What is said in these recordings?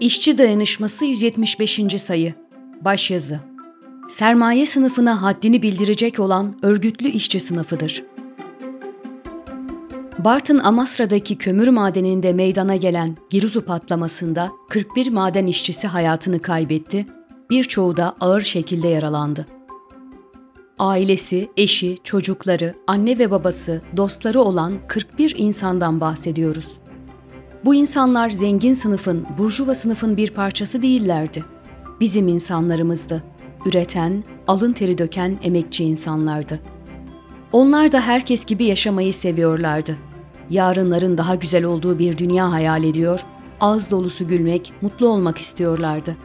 İşçi Dayanışması 175. sayı Başyazı Sermaye sınıfına haddini bildirecek olan örgütlü işçi sınıfıdır. Bartın Amasra'daki kömür madeninde meydana gelen Giruzu patlamasında 41 maden işçisi hayatını kaybetti, birçoğu da ağır şekilde yaralandı. Ailesi, eşi, çocukları, anne ve babası, dostları olan 41 insandan bahsediyoruz. Bu insanlar zengin sınıfın, burjuva sınıfın bir parçası değillerdi. Bizim insanlarımızdı. Üreten, alın teri döken emekçi insanlardı. Onlar da herkes gibi yaşamayı seviyorlardı. Yarınların daha güzel olduğu bir dünya hayal ediyor, ağız dolusu gülmek, mutlu olmak istiyorlardı.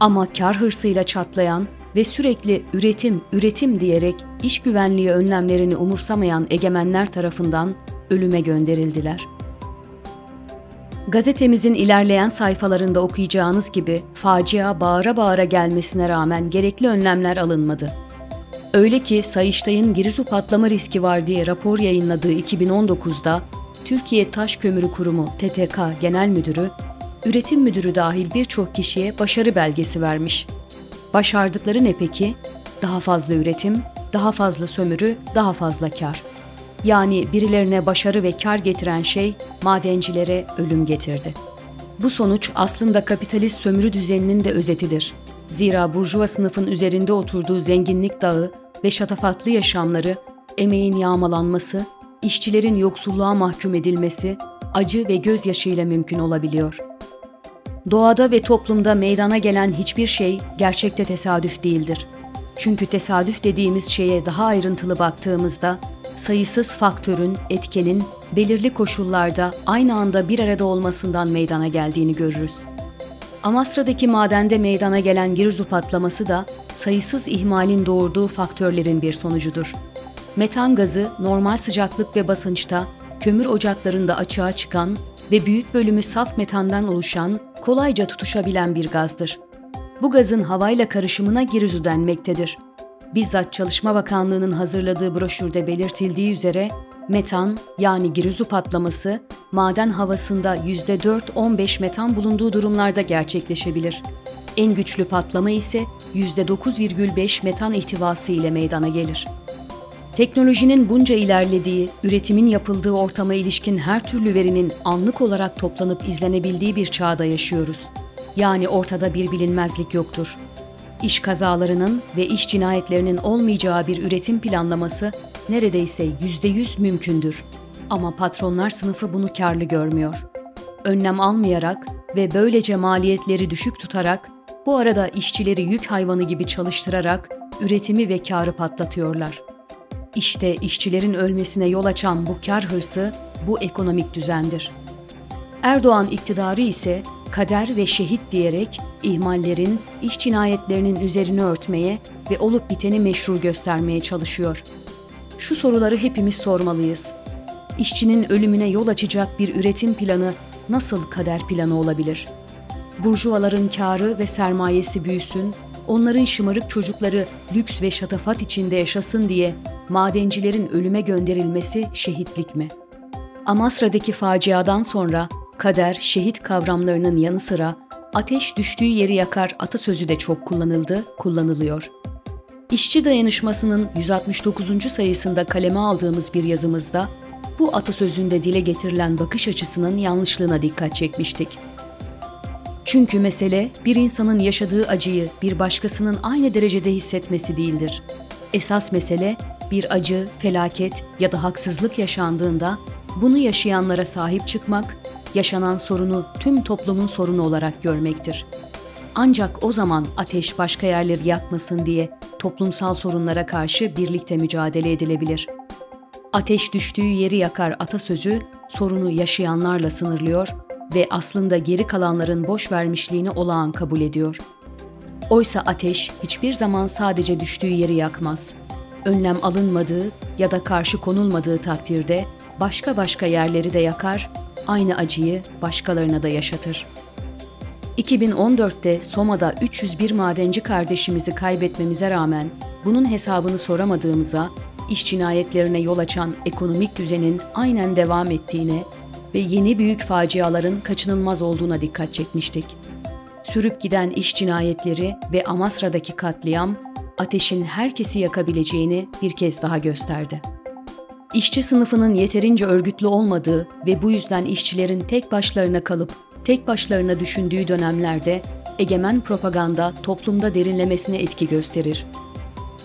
Ama kar hırsıyla çatlayan ve sürekli üretim, üretim diyerek iş güvenliği önlemlerini umursamayan egemenler tarafından ölüme gönderildiler.'' Gazetemizin ilerleyen sayfalarında okuyacağınız gibi facia bağıra bağıra gelmesine rağmen gerekli önlemler alınmadı. Öyle ki Sayıştay'ın Girizu patlama riski var diye rapor yayınladığı 2019'da Türkiye Taş Kömürü Kurumu TTK Genel Müdürü, üretim müdürü dahil birçok kişiye başarı belgesi vermiş. Başardıkları ne peki? Daha fazla üretim, daha fazla sömürü, daha fazla kar. Yani birilerine başarı ve kar getiren şey madencilere ölüm getirdi. Bu sonuç aslında kapitalist sömürü düzeninin de özetidir. Zira burjuva sınıfın üzerinde oturduğu zenginlik dağı ve şatafatlı yaşamları, emeğin yağmalanması, işçilerin yoksulluğa mahkum edilmesi, acı ve gözyaşıyla mümkün olabiliyor. Doğada ve toplumda meydana gelen hiçbir şey gerçekte tesadüf değildir. Çünkü tesadüf dediğimiz şeye daha ayrıntılı baktığımızda sayısız faktörün, etkenin belirli koşullarda aynı anda bir arada olmasından meydana geldiğini görürüz. Amasra'daki madende meydana gelen Girzu patlaması da sayısız ihmalin doğurduğu faktörlerin bir sonucudur. Metan gazı normal sıcaklık ve basınçta kömür ocaklarında açığa çıkan ve büyük bölümü saf metandan oluşan, kolayca tutuşabilen bir gazdır. Bu gazın havayla karışımına Girzu denmektedir. Bizzat Çalışma Bakanlığı'nın hazırladığı broşürde belirtildiği üzere metan yani girizu patlaması maden havasında %4-15 metan bulunduğu durumlarda gerçekleşebilir. En güçlü patlama ise %9,5 metan ihtivası ile meydana gelir. Teknolojinin bunca ilerlediği, üretimin yapıldığı ortama ilişkin her türlü verinin anlık olarak toplanıp izlenebildiği bir çağda yaşıyoruz. Yani ortada bir bilinmezlik yoktur. İş kazalarının ve iş cinayetlerinin olmayacağı bir üretim planlaması neredeyse yüzde yüz mümkündür. Ama patronlar sınıfı bunu karlı görmüyor. Önlem almayarak ve böylece maliyetleri düşük tutarak, bu arada işçileri yük hayvanı gibi çalıştırarak üretimi ve karı patlatıyorlar. İşte işçilerin ölmesine yol açan bu kar hırsı bu ekonomik düzendir. Erdoğan iktidarı ise kader ve şehit diyerek ihmallerin, iş cinayetlerinin üzerini örtmeye ve olup biteni meşru göstermeye çalışıyor. Şu soruları hepimiz sormalıyız. İşçinin ölümüne yol açacak bir üretim planı nasıl kader planı olabilir? Burjuvaların karı ve sermayesi büyüsün, onların şımarık çocukları lüks ve şatafat içinde yaşasın diye madencilerin ölüme gönderilmesi şehitlik mi? Amasra'daki faciadan sonra kader, şehit kavramlarının yanı sıra ateş düştüğü yeri yakar atasözü de çok kullanıldı, kullanılıyor. İşçi Dayanışması'nın 169. sayısında kaleme aldığımız bir yazımızda bu atasözünde dile getirilen bakış açısının yanlışlığına dikkat çekmiştik. Çünkü mesele bir insanın yaşadığı acıyı bir başkasının aynı derecede hissetmesi değildir. Esas mesele bir acı, felaket ya da haksızlık yaşandığında bunu yaşayanlara sahip çıkmak yaşanan sorunu tüm toplumun sorunu olarak görmektir. Ancak o zaman ateş başka yerleri yakmasın diye toplumsal sorunlara karşı birlikte mücadele edilebilir. Ateş düştüğü yeri yakar atasözü sorunu yaşayanlarla sınırlıyor ve aslında geri kalanların boş vermişliğini olağan kabul ediyor. Oysa ateş hiçbir zaman sadece düştüğü yeri yakmaz. Önlem alınmadığı ya da karşı konulmadığı takdirde başka başka yerleri de yakar aynı acıyı başkalarına da yaşatır. 2014'te Soma'da 301 madenci kardeşimizi kaybetmemize rağmen bunun hesabını soramadığımıza, iş cinayetlerine yol açan ekonomik düzenin aynen devam ettiğine ve yeni büyük faciaların kaçınılmaz olduğuna dikkat çekmiştik. sürüp giden iş cinayetleri ve Amasra'daki katliam, ateşin herkesi yakabileceğini bir kez daha gösterdi. İşçi sınıfının yeterince örgütlü olmadığı ve bu yüzden işçilerin tek başlarına kalıp tek başlarına düşündüğü dönemlerde egemen propaganda toplumda derinlemesine etki gösterir.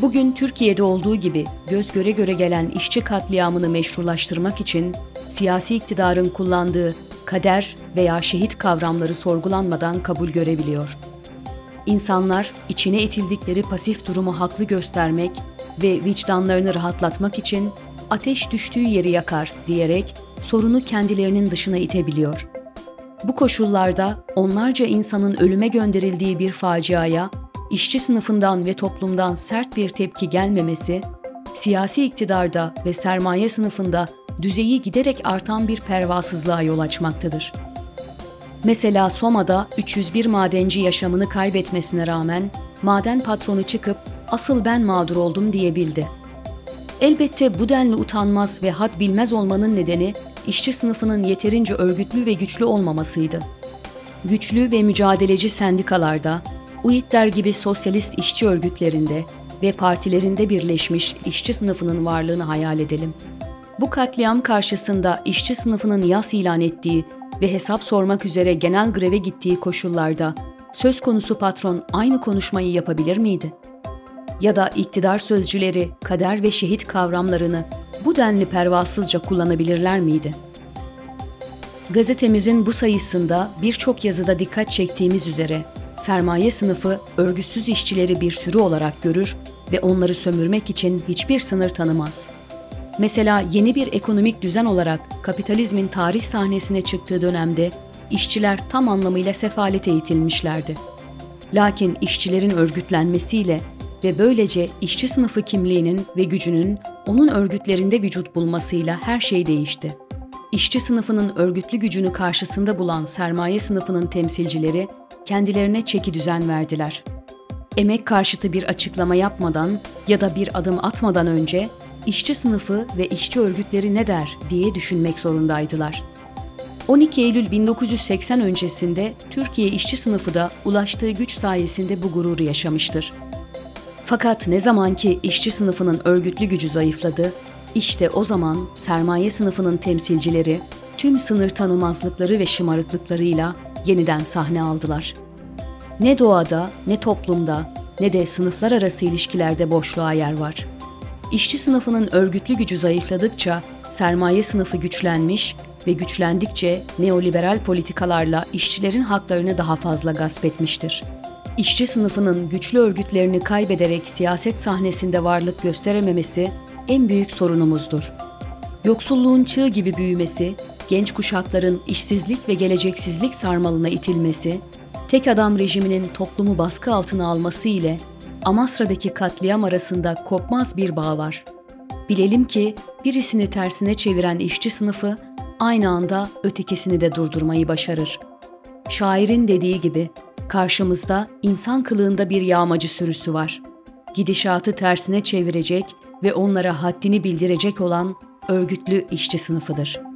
Bugün Türkiye'de olduğu gibi göz göre göre gelen işçi katliamını meşrulaştırmak için siyasi iktidarın kullandığı kader veya şehit kavramları sorgulanmadan kabul görebiliyor. İnsanlar içine itildikleri pasif durumu haklı göstermek ve vicdanlarını rahatlatmak için ateş düştüğü yeri yakar diyerek sorunu kendilerinin dışına itebiliyor. Bu koşullarda onlarca insanın ölüme gönderildiği bir faciaya işçi sınıfından ve toplumdan sert bir tepki gelmemesi, siyasi iktidarda ve sermaye sınıfında düzeyi giderek artan bir pervasızlığa yol açmaktadır. Mesela Soma'da 301 madenci yaşamını kaybetmesine rağmen maden patronu çıkıp asıl ben mağdur oldum diyebildi. Elbette bu denli utanmaz ve had bilmez olmanın nedeni işçi sınıfının yeterince örgütlü ve güçlü olmamasıydı. Güçlü ve mücadeleci sendikalarda, UİT'ler gibi sosyalist işçi örgütlerinde ve partilerinde birleşmiş işçi sınıfının varlığını hayal edelim. Bu katliam karşısında işçi sınıfının yas ilan ettiği ve hesap sormak üzere genel greve gittiği koşullarda söz konusu patron aynı konuşmayı yapabilir miydi? Ya da iktidar sözcüleri kader ve şehit kavramlarını bu denli pervasızca kullanabilirler miydi? Gazetemizin bu sayısında birçok yazıda dikkat çektiğimiz üzere sermaye sınıfı örgütsüz işçileri bir sürü olarak görür ve onları sömürmek için hiçbir sınır tanımaz. Mesela yeni bir ekonomik düzen olarak kapitalizmin tarih sahnesine çıktığı dönemde işçiler tam anlamıyla sefalete itilmişlerdi. Lakin işçilerin örgütlenmesiyle ve böylece işçi sınıfı kimliğinin ve gücünün onun örgütlerinde vücut bulmasıyla her şey değişti. İşçi sınıfının örgütlü gücünü karşısında bulan sermaye sınıfının temsilcileri kendilerine çeki düzen verdiler. Emek karşıtı bir açıklama yapmadan ya da bir adım atmadan önce işçi sınıfı ve işçi örgütleri ne der diye düşünmek zorundaydılar. 12 Eylül 1980 öncesinde Türkiye işçi sınıfı da ulaştığı güç sayesinde bu gururu yaşamıştır. Fakat ne zaman ki işçi sınıfının örgütlü gücü zayıfladı, işte o zaman sermaye sınıfının temsilcileri tüm sınır tanımazlıkları ve şımarıklıklarıyla yeniden sahne aldılar. Ne doğada, ne toplumda, ne de sınıflar arası ilişkilerde boşluğa yer var. İşçi sınıfının örgütlü gücü zayıfladıkça sermaye sınıfı güçlenmiş ve güçlendikçe neoliberal politikalarla işçilerin haklarını daha fazla gasp etmiştir. İşçi sınıfının güçlü örgütlerini kaybederek siyaset sahnesinde varlık gösterememesi en büyük sorunumuzdur. Yoksulluğun çığ gibi büyümesi, genç kuşakların işsizlik ve geleceksizlik sarmalına itilmesi, tek adam rejiminin toplumu baskı altına alması ile Amasra'daki katliam arasında kopmaz bir bağ var. Bilelim ki birisini tersine çeviren işçi sınıfı aynı anda ötekisini de durdurmayı başarır. Şairin dediği gibi karşımızda insan kılığında bir yağmacı sürüsü var. Gidişatı tersine çevirecek ve onlara haddini bildirecek olan örgütlü işçi sınıfıdır.''